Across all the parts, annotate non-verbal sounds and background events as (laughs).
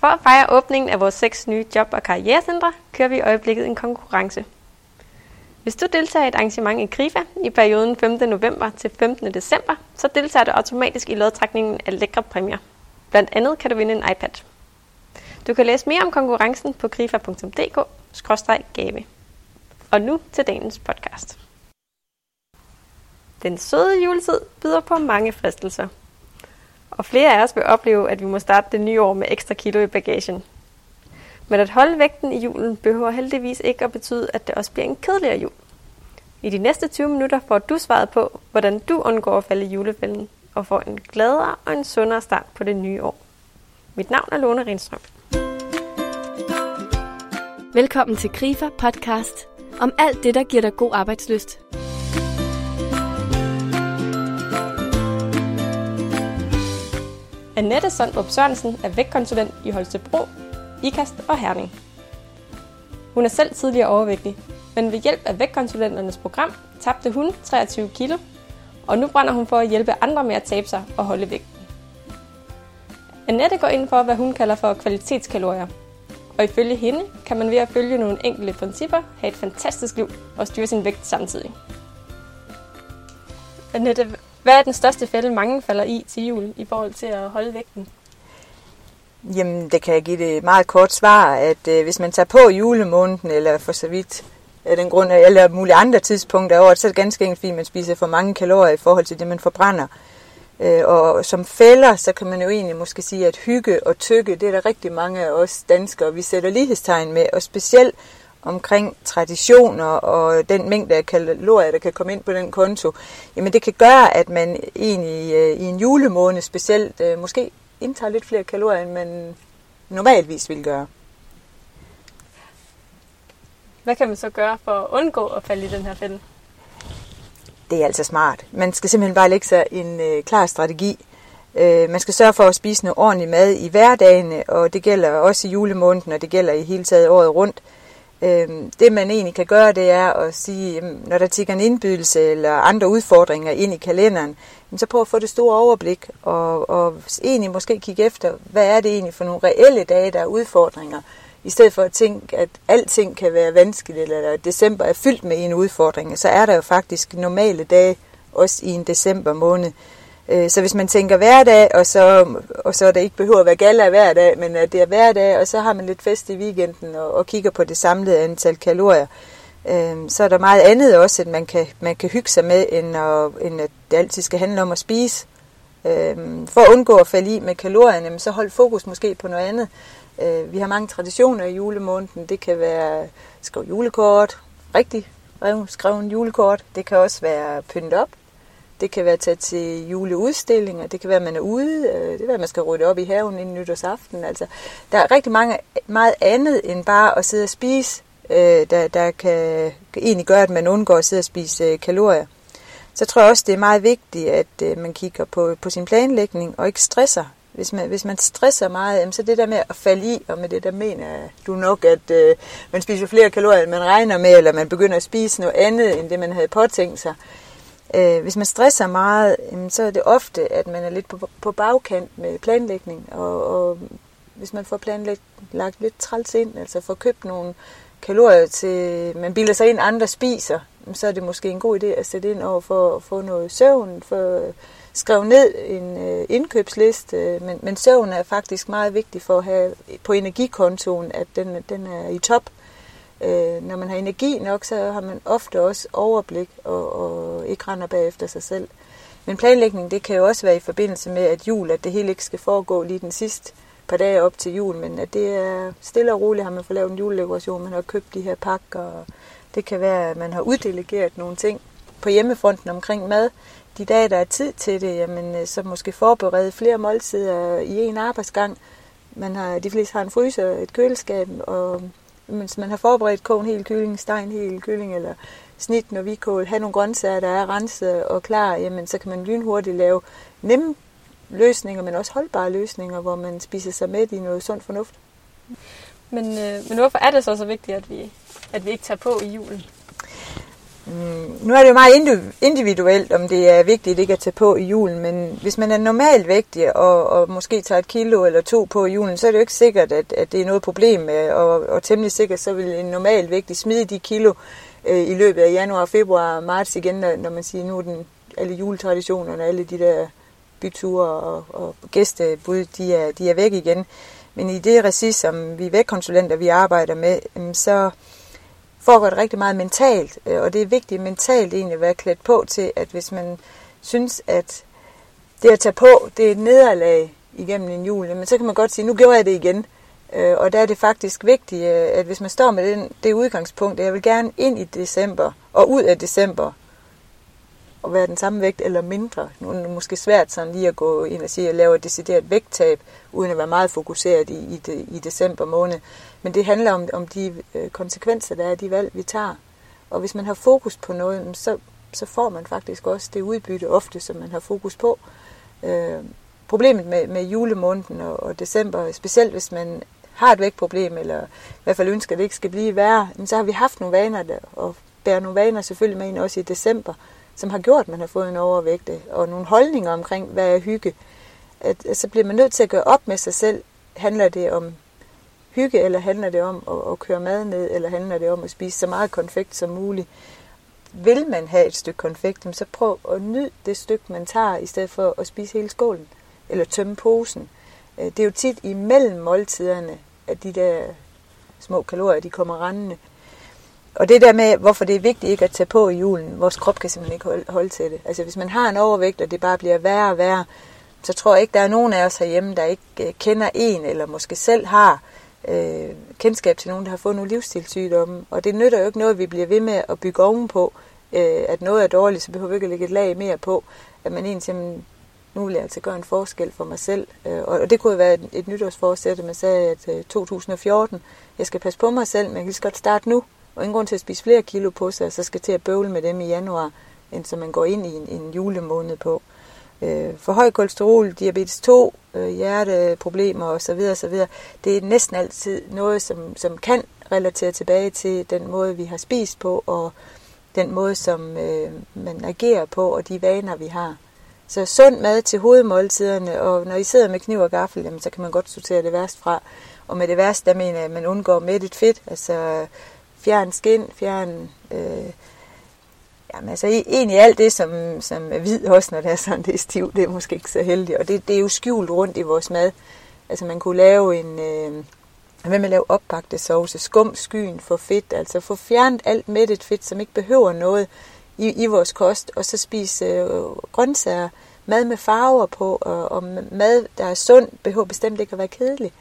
For at fejre åbningen af vores seks nye job- og karrierecentre, kører vi i øjeblikket en konkurrence. Hvis du deltager i et arrangement i Grifa i perioden 5. november til 15. december, så deltager du automatisk i lodtrækningen af lækre præmier. Blandt andet kan du vinde en iPad. Du kan læse mere om konkurrencen på grifa.dk-gave. Og nu til dagens podcast. Den søde juletid byder på mange fristelser. Og flere af os vil opleve, at vi må starte det nye år med ekstra kilo i bagagen. Men at holde vægten i julen behøver heldigvis ikke at betyde, at det også bliver en kedeligere jul. I de næste 20 minutter får du svaret på, hvordan du undgår at falde i julefælden og får en gladere og en sundere start på det nye år. Mit navn er Lone Renstrøm. Velkommen til Grifer podcast om alt det, der giver dig god arbejdsløst. Annette Sondrup Sørensen er vægtkonsulent i Holstebro, IKAST og Herning. Hun er selv tidligere overvægtig, men ved hjælp af vægtkonsulenternes program tabte hun 23 kilo, og nu brænder hun for at hjælpe andre med at tabe sig og holde vægten. Annette går ind for, hvad hun kalder for kvalitetskalorier, og ifølge hende kan man ved at følge nogle enkelte principper have et fantastisk liv og styre sin vægt samtidig. Annette, hvad er den største fælde, mange falder i til jul i forhold til at holde vægten? Jamen, det kan jeg give det et meget kort svar, at øh, hvis man tager på julemåneden, eller for så vidt af den grund, eller mulige andre tidspunkter af året, så er det ganske enkelt, fordi man spiser for mange kalorier i forhold til det, man forbrænder. Øh, og som fælder, så kan man jo egentlig måske sige, at hygge og tykke, det er der rigtig mange af os danskere, vi sætter lighedstegn med, og specielt omkring traditioner og den mængde af kalorier, der kan komme ind på den konto, jamen det kan gøre, at man egentlig øh, i en julemåned specielt øh, måske indtager lidt flere kalorier, end man normalvis vil gøre. Hvad kan man så gøre for at undgå at falde i den her fælde? Det er altså smart. Man skal simpelthen bare lægge sig en øh, klar strategi. Øh, man skal sørge for at spise noget ordentlig mad i hverdagen, og det gælder også i julemåneden, og det gælder i hele taget året rundt. Øh, Øhm, det man egentlig kan gøre, det er at sige, når der tigger en indbydelse eller andre udfordringer ind i kalenderen, så prøv at få det store overblik, og, og egentlig måske kigge efter, hvad er det egentlig for nogle reelle dage, der er udfordringer, i stedet for at tænke, at alting kan være vanskeligt, eller at december er fyldt med en udfordring, så er der jo faktisk normale dage, også i en december måned. Øh, så hvis man tænker hverdag, og så, og så det ikke behøver at være gala hver dag, men at det er hverdag, og så har man lidt fest i weekenden og, og kigger på det samlede antal kalorier, øh, så er der meget andet også, at man kan, man kan hygge sig med, end, at, end at det altid skal handle om at spise. Øh, for at undgå at falde i med kalorierne, så hold fokus måske på noget andet. Øh, vi har mange traditioner i julemåneden. Det kan være skrive julekort, rigtig skrevet julekort. Det kan også være pyntet op. Det kan være at tage til juleudstillinger, det kan være, at man er ude, øh, det kan være, at man skal rydde op i haven inden nytårsaften. Altså, der er rigtig mange, meget andet end bare at sidde og spise, øh, der, der kan egentlig gøre, at man undgår at sidde og spise øh, kalorier. Så tror jeg også, det er meget vigtigt, at øh, man kigger på, på sin planlægning og ikke stresser. Hvis man, hvis man stresser meget, så det der med at falde i, og med det der mener du nok, at øh, man spiser flere kalorier, end man regner med, eller man begynder at spise noget andet, end det man havde påtænkt sig, Øh, Øh, hvis man stresser meget, så er det ofte, at man er lidt på, på bagkant med planlægning, og, og hvis man får planlagt lagt lidt træls ind, altså får købt nogle kalorier til, man bilder sig ind, andre spiser, så er det måske en god idé at sætte ind over for at få noget søvn, for skrive ned en øh, indkøbsliste, øh, men, men søvn er faktisk meget vigtig for at have på energikontoen, at den, den er i top. Øh, når man har energi nok, så har man ofte også overblik og, og ikke render bagefter sig selv. Men planlægning, det kan jo også være i forbindelse med, at jul, at det hele ikke skal foregå lige den sidste par dage op til jul, men at det er stille og roligt, har man fået lavet en juledekoration, man har købt de her pakker, og det kan være, at man har uddelegeret nogle ting på hjemmefronten omkring mad. De dage, der er tid til det, jamen, øh, så måske forberede flere måltider i en arbejdsgang. Man har, de fleste har en fryser, et køleskab, og hvis man har forberedt kogen helt kylling, stegen helt kylling, eller snit og vikål, have nogle grøntsager, der er renset og klar, jamen så kan man lynhurtigt lave nemme løsninger, men også holdbare løsninger, hvor man spiser sig med i noget sund fornuft. Men, øh, men hvorfor er det så så vigtigt, at vi, at vi ikke tager på i julen? Mm, nu er det jo meget individuelt, om det er vigtigt ikke at tage på i julen, men hvis man er normalt vægtig og, og måske tager et kilo eller to på i julen, så er det jo ikke sikkert, at, at det er noget problem, øh, og, og temmelig sikkert, så vil en normalt vægtig smide de kilo øh, i løbet af januar, februar, marts igen, når, når man siger, nu er den, alle juletraditionerne, alle de der byture og, og gæstebud, de er, de er væk igen. Men i det regi, som vi vægtkonsulenter, vi arbejder med, mm, så foregår det rigtig meget mentalt, øh, og det er vigtigt mentalt egentlig at være klædt på til, at hvis man synes, at det at tage på, det er et nederlag igennem en jul, men så kan man godt sige, nu gjorde jeg det igen. Øh, og der er det faktisk vigtigt, øh, at hvis man står med den, det udgangspunkt, at jeg vil gerne ind i december og ud af december, og være den samme vægt eller mindre. Nu er det måske svært sådan lige at gå ind og sige, at jeg laver et decideret vægttab, uden at være meget fokuseret i, i, de, i december måned. Men det handler om, om de øh, konsekvenser, der er af de valg, vi tager. Og hvis man har fokus på noget, så, så får man faktisk også det udbytte ofte, som man har fokus på. Øh, problemet med, med julemåneden og, og december, specielt hvis man har et vægtproblem, eller i hvert fald ønsker, at det ikke skal blive værre, så har vi haft nogle vaner, der, og bærer nogle vaner selvfølgelig med ind også i december, som har gjort, at man har fået en overvægt, øh, og nogle holdninger omkring, hvad er hygge. At, at så bliver man nødt til at gøre op med sig selv. Handler det om hygge, eller handler det om at, at køre mad ned, eller handler det om at spise så meget konfekt som muligt? Vil man have et stykke konfekt, så prøv at nyde det stykke, man tager, i stedet for at spise hele skålen, eller tømme posen. Øh, det er jo tit imellem måltiderne, at de der små kalorier, de kommer rendende. Og det der med, hvorfor det er vigtigt ikke at tage på i julen, vores krop kan simpelthen ikke holde, til det. Altså hvis man har en overvægt, og det bare bliver værre og værre, så tror jeg ikke, der er nogen af os herhjemme, der ikke øh, kender en, eller måske selv har øh, kendskab til nogen, der har fået nogle livsstilssygdomme. Og det nytter jo ikke noget, at vi bliver ved med at bygge ovenpå, øh, at noget er dårligt, så behøver vi ikke at lægge et lag mere på. At man egentlig simpelthen, nu vil jeg altså gøre en forskel for mig selv. Øh, og det kunne være et, et nytårsforsæt, at man sagde, at øh, 2014, jeg skal passe på mig selv, men jeg kan lige så godt starte nu. Og ingen grund til at spise flere kilo på sig, så skal til at bøvle med dem i januar, end så man går ind i en, en julemåned på. Øh, øh, for høj kolesterol, diabetes 2, øh, hjerteproblemer osv. osv. Det er næsten altid noget, som, som kan relatere tilbage til den måde, vi har spist på, og den måde, som øh, man agerer på, og de vaner, vi har. Så sund mad til hovedmåltiderne, og når I sidder med kniv og gaffel, jamen, så kan man godt sortere det værst fra. Og med det værste, der mener jeg, at man undgår mættet fedt, altså fjern skin, fjern... Øh, jamen altså e- egentlig alt det, som, som er hvid også, når det er sådan, det er stivt, det er måske ikke så heldigt. Og det, det er jo skjult rundt i vores mad. Altså man kunne lave en... Øh, hvad med at lave opbagte sovse, skum skyen for fedt, altså få fjernet alt mættet fedt, som ikke behøver noget i, i vores kost, og så spise øh, grøntsager, mad med farver på, og, og mad, der er sund, behøver bestemt ikke at være kedelig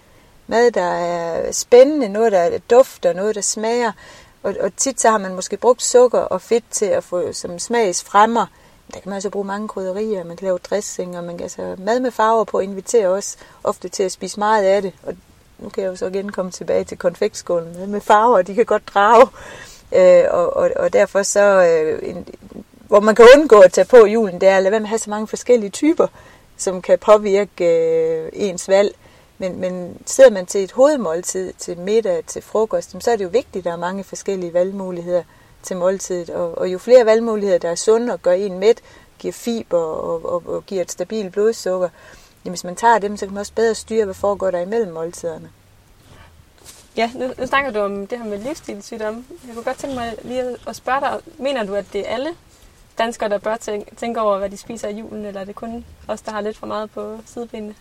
mad, der er spændende, noget, der dufter, noget, der smager. Og, og tit så har man måske brugt sukker og fedt til at få som smags fremmer. Der kan man altså bruge mange krydderier, man kan lave dressing, og man kan altså mad med farver på inviterer os ofte til at spise meget af det. Og nu kan jeg jo så igen komme tilbage til konfektskålen. Mad med farver, de kan godt drage. Øh, og, og, og derfor så, øh, en, hvor man kan undgå at tage på julen, det er at lade være med at have så mange forskellige typer, som kan påvirke øh, ens valg. Men, men sidder man til et hovedmåltid, til middag, til frokost, så er det jo vigtigt, at der er mange forskellige valgmuligheder til måltidet. Og, og jo flere valgmuligheder, der er sunde og gør en mæt, giver fiber og, og, og giver et stabilt blodsukker, jamen hvis man tager dem, så kan man også bedre styre, hvad foregår der imellem måltiderne. Ja, nu, nu snakker du om det her med livsstilssygdomme. Jeg kunne godt tænke mig lige at spørge dig, mener du, at det er alle danskere, der bør tænke, tænke over, hvad de spiser i julen, eller er det kun os, der har lidt for meget på sidebenene?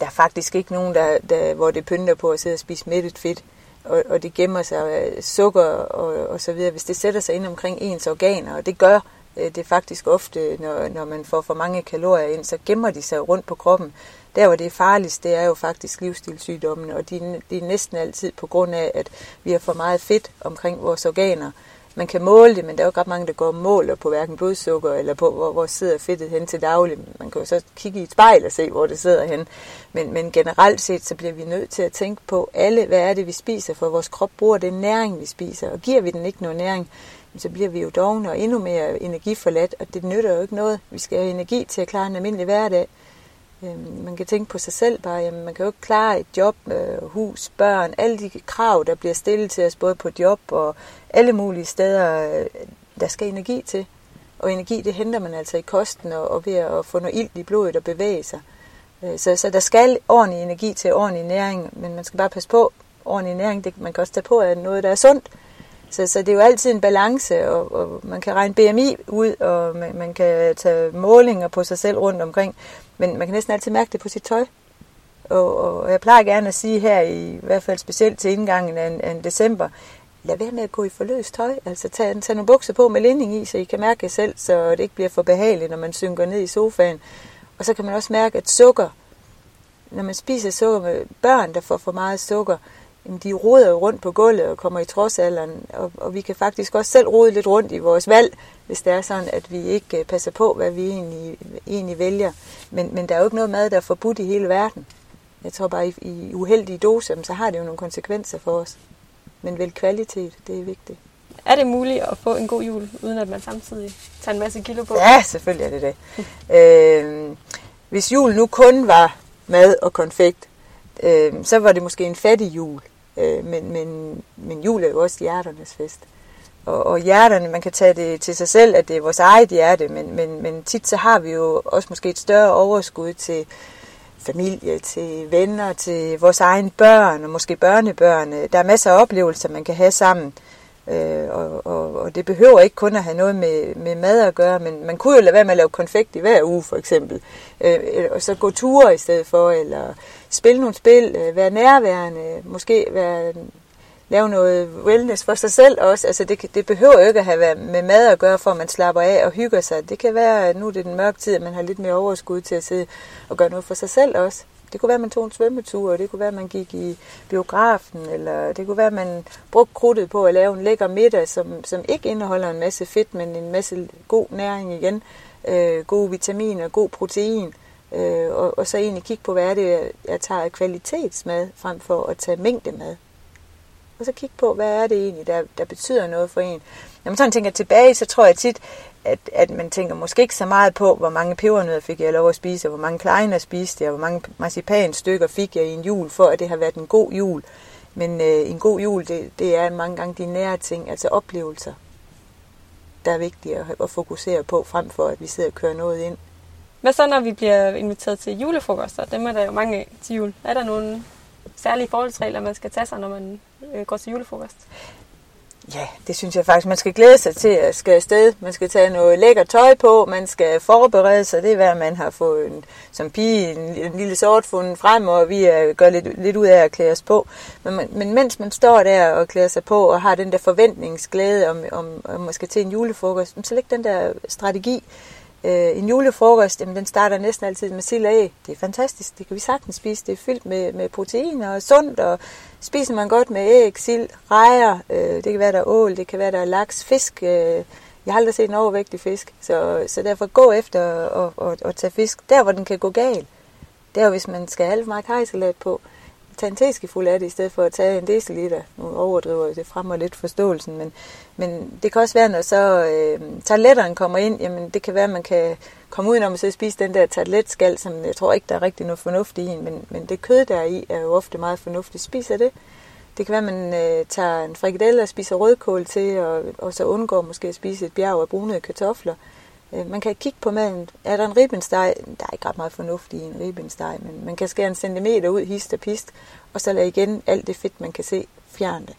Der er faktisk ikke nogen, der, der, hvor det pynter på at sidde og spise mættet fedt, og, og det gemmer sig øh, sukker og, og så videre, hvis det sætter sig ind omkring ens organer, og det gør øh, det faktisk ofte, når, når man får for mange kalorier ind, så gemmer de sig rundt på kroppen. Der, hvor det er farligst, det er jo faktisk livsstilssygdommen, og de, de er næsten altid på grund af, at vi har for meget fedt omkring vores organer, man kan måle det, men der er jo ikke ret mange, der går og måler på hverken blodsukker eller på, hvor, hvor sidder fedtet hen til daglig. Man kan jo så kigge i et spejl og se, hvor det sidder hen. Men, men generelt set, så bliver vi nødt til at tænke på alle, hvad er det, vi spiser, for vores krop bruger den næring, vi spiser. Og giver vi den ikke noget næring, så bliver vi jo dogne og endnu mere energiforladt, og det nytter jo ikke noget. Vi skal have energi til at klare en almindelig hverdag. Øhm, man kan tænke på sig selv bare, jamen man kan jo ikke klare et job, øh, hus, børn, alle de krav, der bliver stillet til os, både på job og alle mulige steder, øh, der skal energi til. Og energi, det henter man altså i kosten og, og ved at få noget ild i blodet og bevæge sig. Øh, så, så der skal ordentlig energi til ordentlig næring, men man skal bare passe på, ordentlig næring, det, man kan også tage på af noget, der er sundt. Så, så det er jo altid en balance, og, og man kan regne BMI ud, og man, man kan tage målinger på sig selv rundt omkring, men man kan næsten altid mærke det på sit tøj. Og, og jeg plejer gerne at sige her, i, i hvert fald specielt til indgangen af, af december, lad være med at gå i forløst tøj. Altså tag, tag nogle bukser på med linding i, så I kan mærke jer selv, så det ikke bliver for behageligt, når man synker ned i sofaen. Og så kan man også mærke, at sukker, når man spiser sukker med børn, der får for meget sukker, jamen de roder rundt på gulvet og kommer i trodsalderen, og, og vi kan faktisk også selv rode lidt rundt i vores valg, hvis det er sådan, at vi ikke øh, passer på, hvad vi egentlig, egentlig vælger. Men, men der er jo ikke noget mad, der er forbudt i hele verden. Jeg tror bare, i, i uheldige doser, så har det jo nogle konsekvenser for os. Men vel kvalitet, det er vigtigt. Er det muligt at få en god jul, uden at man samtidig tager en masse kilo på? Ja, selvfølgelig er det det. (laughs) øh, hvis jul nu kun var mad og konfekt, øh, så var det måske en fattig jul. Øh, men, men, men jul er jo også hjerternes fest. Og, og hjerterne, man kan tage det til sig selv, at det er vores eget hjerte, men, men, men tit så har vi jo også måske et større overskud til familie, til venner, til vores egne børn og måske børnebørn. Der er masser af oplevelser, man kan have sammen. Øh, og, og, og det behøver ikke kun at have noget med, med mad at gøre, men man kunne jo lade være med at lave konfekt i hver uge for eksempel. Øh, øh og så gå ture i stedet for, eller spille nogle spil, øh, være nærværende, måske være, lave noget wellness for sig selv også. Altså det, det behøver jo ikke at have med mad at gøre, for at man slapper af og hygger sig. Det kan være, at nu er det den mørke tid, at man har lidt mere overskud til at sidde og gøre noget for sig selv også. Det kunne være, at man tog en svømmetur, det kunne være, at man gik i biografen, eller det kunne være, at man brugte krudtet på at lave en lækker middag, som, som ikke indeholder en masse fedt, men en masse god næring igen, øh, gode vitaminer, god protein, øh, og, og så egentlig kigge på, hvad er det, jeg tager kvalitetsmad, frem for at tage mængdemad. Og så kigge på, hvad er det egentlig, der, der betyder noget for en. Når man sådan tænker tilbage, så tror jeg tit, at, at man tænker måske ikke så meget på, hvor mange pebernødder fik jeg lov at spise, og hvor mange kleiner spiste jeg, og hvor mange marcipanstykker fik jeg i en jul, for at det har været en god jul. Men øh, en god jul, det, det er mange gange de nære ting, altså oplevelser, der er vigtige at, at fokusere på, frem for at vi sidder og kører noget ind. Hvad så, når vi bliver inviteret til julefrokoster? Dem er der jo mange af til jul. Er der nogle særlige forholdsregler, man skal tage sig, når man øh, går til julefrokost? Ja, det synes jeg faktisk, man skal glæde sig til at skal afsted. Man skal tage noget lækker tøj på, man skal forberede sig. Det er hvad man har fået en, som pige en, en lille sort fundet frem, og vi er, gør lidt, lidt ud af at klæde os på. Men, man, men mens man står der og klæder sig på og har den der forventningsglæde om, om, om måske til en julefrokost, så læg den der strategi Øh, en julefrokost, jamen, den starter næsten altid med sild og æg. Det er fantastisk, det kan vi sagtens spise. Det er fyldt med, med proteiner og sundt, og spiser man godt med æg, sild, rejer, øh, det kan være der er ål, det kan være der er laks, fisk. Øh, jeg har aldrig set en overvægtig fisk, så, så derfor gå efter at, og, og tage fisk der, hvor den kan gå galt. Det er jo, hvis man skal have alt meget kajsalat på tage en teskefuld af det, i stedet for at tage en deciliter. Nu overdriver det frem og lidt forståelsen, men, men det kan også være, når så øh, tabletteren kommer ind, jamen det kan være, at man kan komme ud, når man så spiser den der tabletskal, som jeg tror ikke, der er rigtig noget fornuft i, men, men det kød, der er i, er jo ofte meget fornuftigt. Spiser det. Det kan være, at man øh, tager en frikadelle og spiser rødkål til, og, og så undgår måske at spise et bjerg af brune kartofler. Øh, Øh, man kan kigge på maden. Er der en ribbensteg? Der er ikke ret meget fornuft i en ribbensteg, men man kan skære en centimeter ud, hist og pist, og så lade igen alt det fedt, man kan se, fjerne det.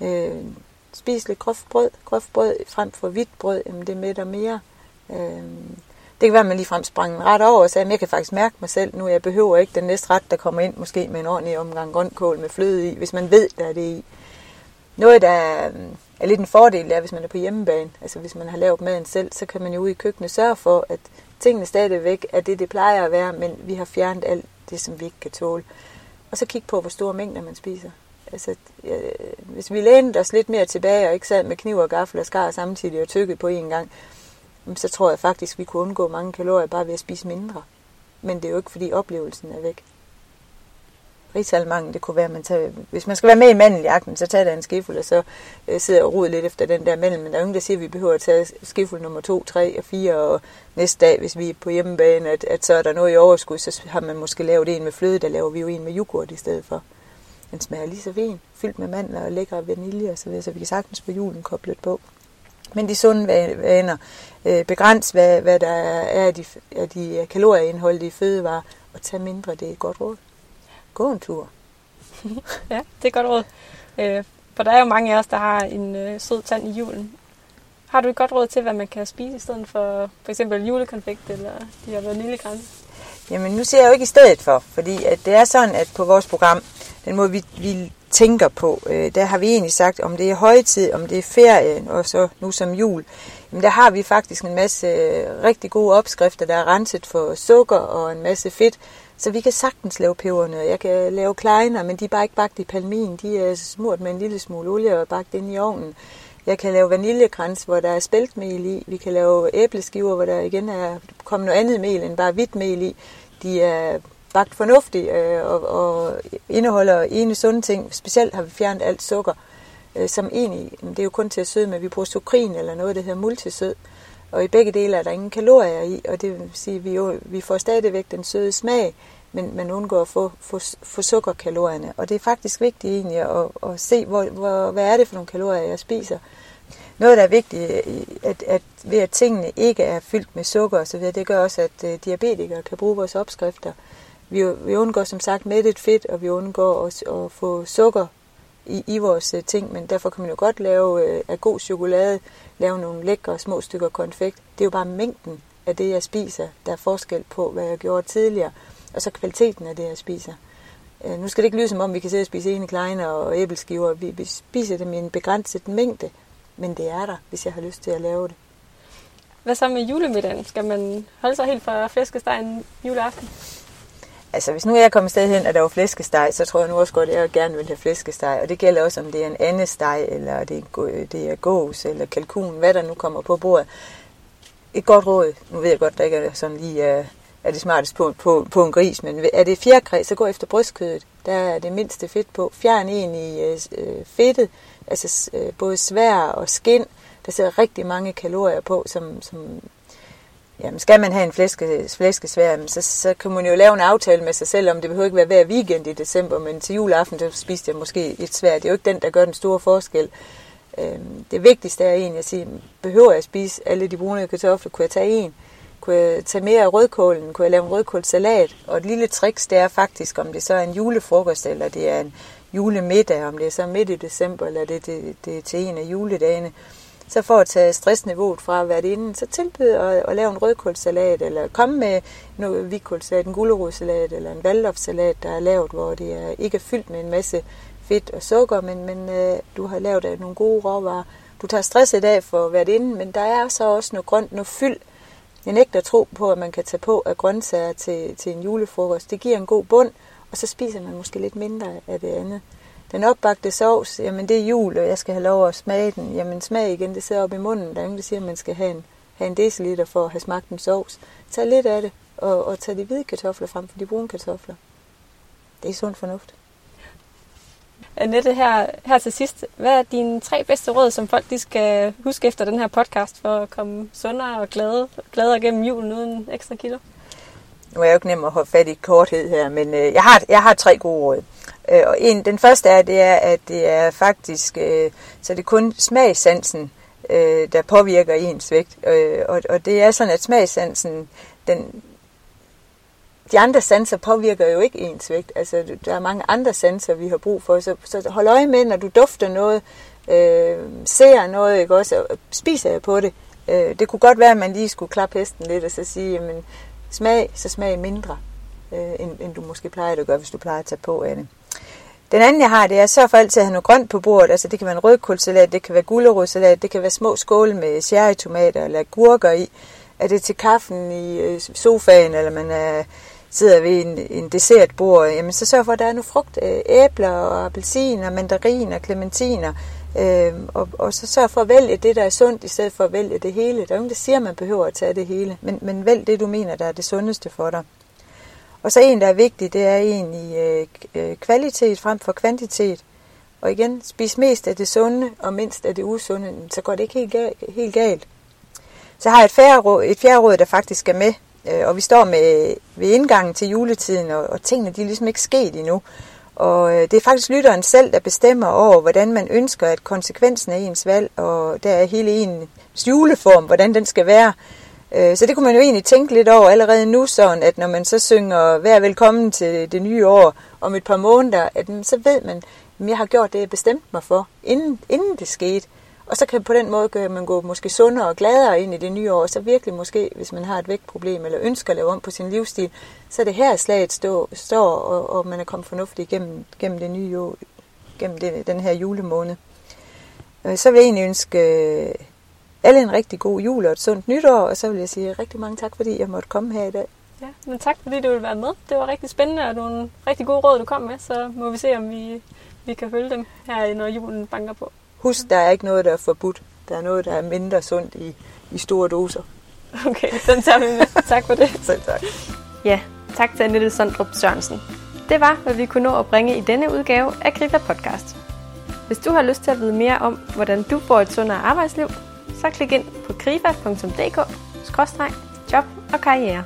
Øh, spis lidt groft brød, groft brød frem for hvidt brød, jamen det mætter mere. Øh, det kan være, at man ligefrem sprang ret over og sagde, at jeg kan faktisk mærke mig selv nu, jeg behøver ikke den næste ret, der kommer ind, måske med en ordentlig omgang grønkål med fløde i, hvis man ved, der er det i. Noget, der øhm, er lidt en fordel, er, hvis man er på hjemmebane. Altså hvis man har lavet maden selv, så kan man jo ude i køkkenet sørge for, at tingene stadigvæk er det, det plejer at være, men vi har fjernet alt det, som vi ikke kan tåle. Og så kigge på, hvor store mængder man spiser. Altså, ja, hvis vi lænede os lidt mere tilbage, og ikke sad med kniv og gaffel og skar samtidig og tykkede på én gang, så tror jeg faktisk, vi kunne undgå mange kalorier bare ved at spise mindre. Men det er jo ikke, fordi oplevelsen er væk. Rigsalmangen, det kunne være, man tager, hvis man skal være med i mandeljagten, så tager der en skefuld, og så øh, sidder og roder lidt efter den der mandel, Men der er ingen, der siger, at vi behøver at tage skefuld nummer 2, 3 og 4, og næste dag, hvis vi er på hjemmebane, at, at så er der noget i overskud, så har man måske lavet en med fløde, der laver vi jo en med yoghurt i stedet for. Den smager lige så fin, fyldt med mandler og lækker vanilje og så videre, så vi kan sagtens få julen koblet på. Men de sunde vaner, øh, begræns hvad, hvad der er af de, af de kalorieindholdige fødevarer, og tag mindre, det er et godt råd. Gå en tur. (laughs) ja, det er godt råd. Øh, for der er jo mange af os, der har en øh, sød tand i julen. Har du et godt råd til, hvad man kan spise i stedet for for eksempel julekonfekt eller de her vaniljegrænse? Jamen nu ser jeg jo ikke i stedet for, fordi at det er sådan, at på vores program, den måde vi, vi tænker på, øh, der har vi egentlig sagt, om det er højtid, om det er ferien, og så nu som jul, jamen der har vi faktisk en masse øh, rigtig gode opskrifter, der er renset for sukker og en masse fedt, så vi kan sagtens lave peberne, Jeg kan lave kleiner, men de er bare ikke bagt i palmin. De er smurt med en lille smule olie og bagt ind i ovnen. Jeg kan lave vaniljekrans, hvor der er spæltmel i. Vi kan lave æbleskiver, hvor der igen er kommet noget andet mel end bare hvidt mel i. De er bagt fornuftigt øh, og, og indeholder ene sunde ting. Specielt har vi fjernet alt sukker, øh, som egentlig, det er jo kun til at søde med. Vi bruger sukrin eller noget, der hedder multisød. Og i begge dele er der ingen kalorier i, og det vil sige, at vi, jo, vi får stadigvæk den søde smag, men man undgår at få, få, få sukkerkalorierne. Og det er faktisk vigtigt egentlig at, at se, hvor, hvor, hvad er det for nogle kalorier, jeg spiser. Noget, der er vigtigt, at, at ved at tingene ikke er fyldt med sukker osv., det gør også, at uh, diabetikere kan bruge vores opskrifter. Vi, vi undgår som sagt mættet fedt, og vi undgår også at få sukker i, i vores øh, ting, men derfor kan man jo godt lave øh, af god chokolade, lave nogle lækre små stykker konfekt. Det er jo bare mængden af det, jeg spiser, der er forskel på, hvad jeg gjorde tidligere, og så kvaliteten af det, jeg spiser. Øh, nu skal det ikke lyde som om, vi kan sidde og spise ene kleiner og æbleskiver. Vi, vi spiser dem i en begrænset mængde, men det er der, hvis jeg har lyst til at lave det. Hvad så med julemiddagen? Skal man holde sig helt fra flæskestegen juleaften? Altså, hvis nu jeg kommer sted hen, og der var flæskesteg, så tror jeg nu også godt, at jeg gerne vil have flæskesteg. Og det gælder også, om det er en anden steg, eller det er, det er gås, eller kalkun, hvad der nu kommer på bordet. Et godt råd, nu ved jeg godt, der ikke er sådan lige er, er det smarteste på, på, på en gris, men er det fjerkræ, så gå efter brystkødet. Der er det mindste fedt på. Fjern en i øh, øh fedtet, altså øh, både svær og skin. Der sidder rigtig mange kalorier på, som, som jamen skal man have en flæske, flæskesvær, så, så kan man jo lave en aftale med sig selv, om det behøver ikke være hver weekend i december, men til juleaften, så spiste jeg måske et svær. Det er jo ikke den, der gør den store forskel. Øhm, det vigtigste er egentlig at sige, behøver jeg at spise alle de brune kartofler? Kunne jeg tage en? Kunne jeg tage mere af rødkålen? Kunne jeg lave en rødkålsalat? Og et lille trick, det er faktisk, om det så er en julefrokost, eller det er en julemiddag, om det er så midt i december, eller det, det, det er til en af juledagene, så for at tage stressniveauet fra at være inden, så tilbyd at, at lave en rødkålsalat, eller komme med noget hvidkålsalat, en gulerodsalat, eller en valdorfsalat, der er lavet, hvor det er, ikke er fyldt med en masse fedt og sukker, men, men øh, du har lavet af nogle gode råvarer. Du tager stress i dag for være inden, men der er så også noget grønt, noget fyld. Jeg nægter tro på, at man kan tage på af grøntsager til, til en julefrokost. Det giver en god bund, og så spiser man måske lidt mindre af det andet. Den opbagte sovs, jamen det er jul, og jeg skal have lov at smage den. Jamen smag igen, det sidder op i munden. Der er ingen, der siger, at man skal have en, have en deciliter for at have smagt en sovs. Tag lidt af det, og, og tag de hvide kartofler frem for de brune kartofler. Det er sund fornuft. Annette, her, her til sidst, hvad er dine tre bedste råd, som folk de skal huske efter den her podcast, for at komme sundere og glade, gladere gennem julen uden ekstra kilo? Nu er jeg jo ikke nem at holde fat i korthed her, men øh, jeg, har, jeg har tre gode råd. Øh, og en, den første er, det er, at det er faktisk, øh, så det er kun smagsansen, øh, der påvirker ens vægt. Øh, og, og det er sådan, at smagsansen, den, de andre sanser påvirker jo ikke ens vægt. Altså, der er mange andre sanser, vi har brug for. Så, så hold øje med, når du dufter noget, øh, ser noget, ikke også, og spiser jeg på det. Øh, det kunne godt være, at man lige skulle klappe hesten lidt og så sige, jamen, smag, så smag mindre, øh, end, end du måske plejer at gøre, hvis du plejer at tage på af det. Den anden, jeg har, det er så for altid at have noget grønt på bordet. Altså, det kan være en rødkålsalat, det kan være gulerodsalat, det kan være små skåle med cherrytomater eller gurker i. Er det til kaffen i øh, sofaen, eller man er, sidder ved en, en dessertbord, jamen så sørg for, at der er noget frugt, øh, æbler og appelsiner, mandariner, clementiner, øh, og, og så sørg for at vælge det, der er sundt, i stedet for at vælge det hele. Der er ingen, der siger, at man behøver at tage det hele, men, men vælg det, du mener, der er det sundeste for dig. Og så en, der er vigtig, det er egentlig øh, øh, kvalitet frem for kvantitet. Og igen, spis mest af det sunde og mindst af det usunde, så går det ikke helt, galt, helt galt. Så har jeg et fjerde, råd, et fjerde råd, der faktisk er med, øh, og vi står med ved indgangen til juletiden, og, og tingene de er ligesom ikke sket endnu. Og øh, det er faktisk lytteren selv, der bestemmer over, hvordan man ønsker, at konsekvensen af ens valg, og der er hele ens juleform, hvordan den skal være. Øh, Øh, så det kunne man jo egentlig tænke lidt over allerede nu, sådan at når man så synger vær velkommen til det nye år om et par måneder, at mm, så ved man, at jeg har gjort det, jeg bestemte mig for, inden, inden det skete. Og så kan på den måde gøre, man gå måske sundere og gladere ind i det nye år. Så virkelig måske, hvis man har et vægtproblem eller ønsker at lave om på sin livsstil, så er det her slaget stå, står, og, og man er kommet fornuftigt gennem, gennem det nye år, gennem det, den her julemåned. Øh, så vil jeg egentlig ønske øh, alle en rigtig god jul og et sundt nytår, og så vil jeg sige rigtig mange tak, fordi jeg måtte komme her i dag. Ja, men tak fordi du ville være med. Det var rigtig spændende og nogle rigtig gode råd, du kom med, så må vi se, om vi, vi kan følge dem her, når julen banker på. Husk, der er ikke noget, der er forbudt. Der er noget, der er mindre sundt i, i store doser. Okay, den tager vi med. tak for det. Selv tak. Ja, tak til Annette Sondrup Sørensen. Det var, hvad vi kunne nå at bringe i denne udgave af Grifa Podcast. Hvis du har lyst til at vide mere om, hvordan du får et sundere arbejdsliv, så klik ind på grifa.dk-job og karriere.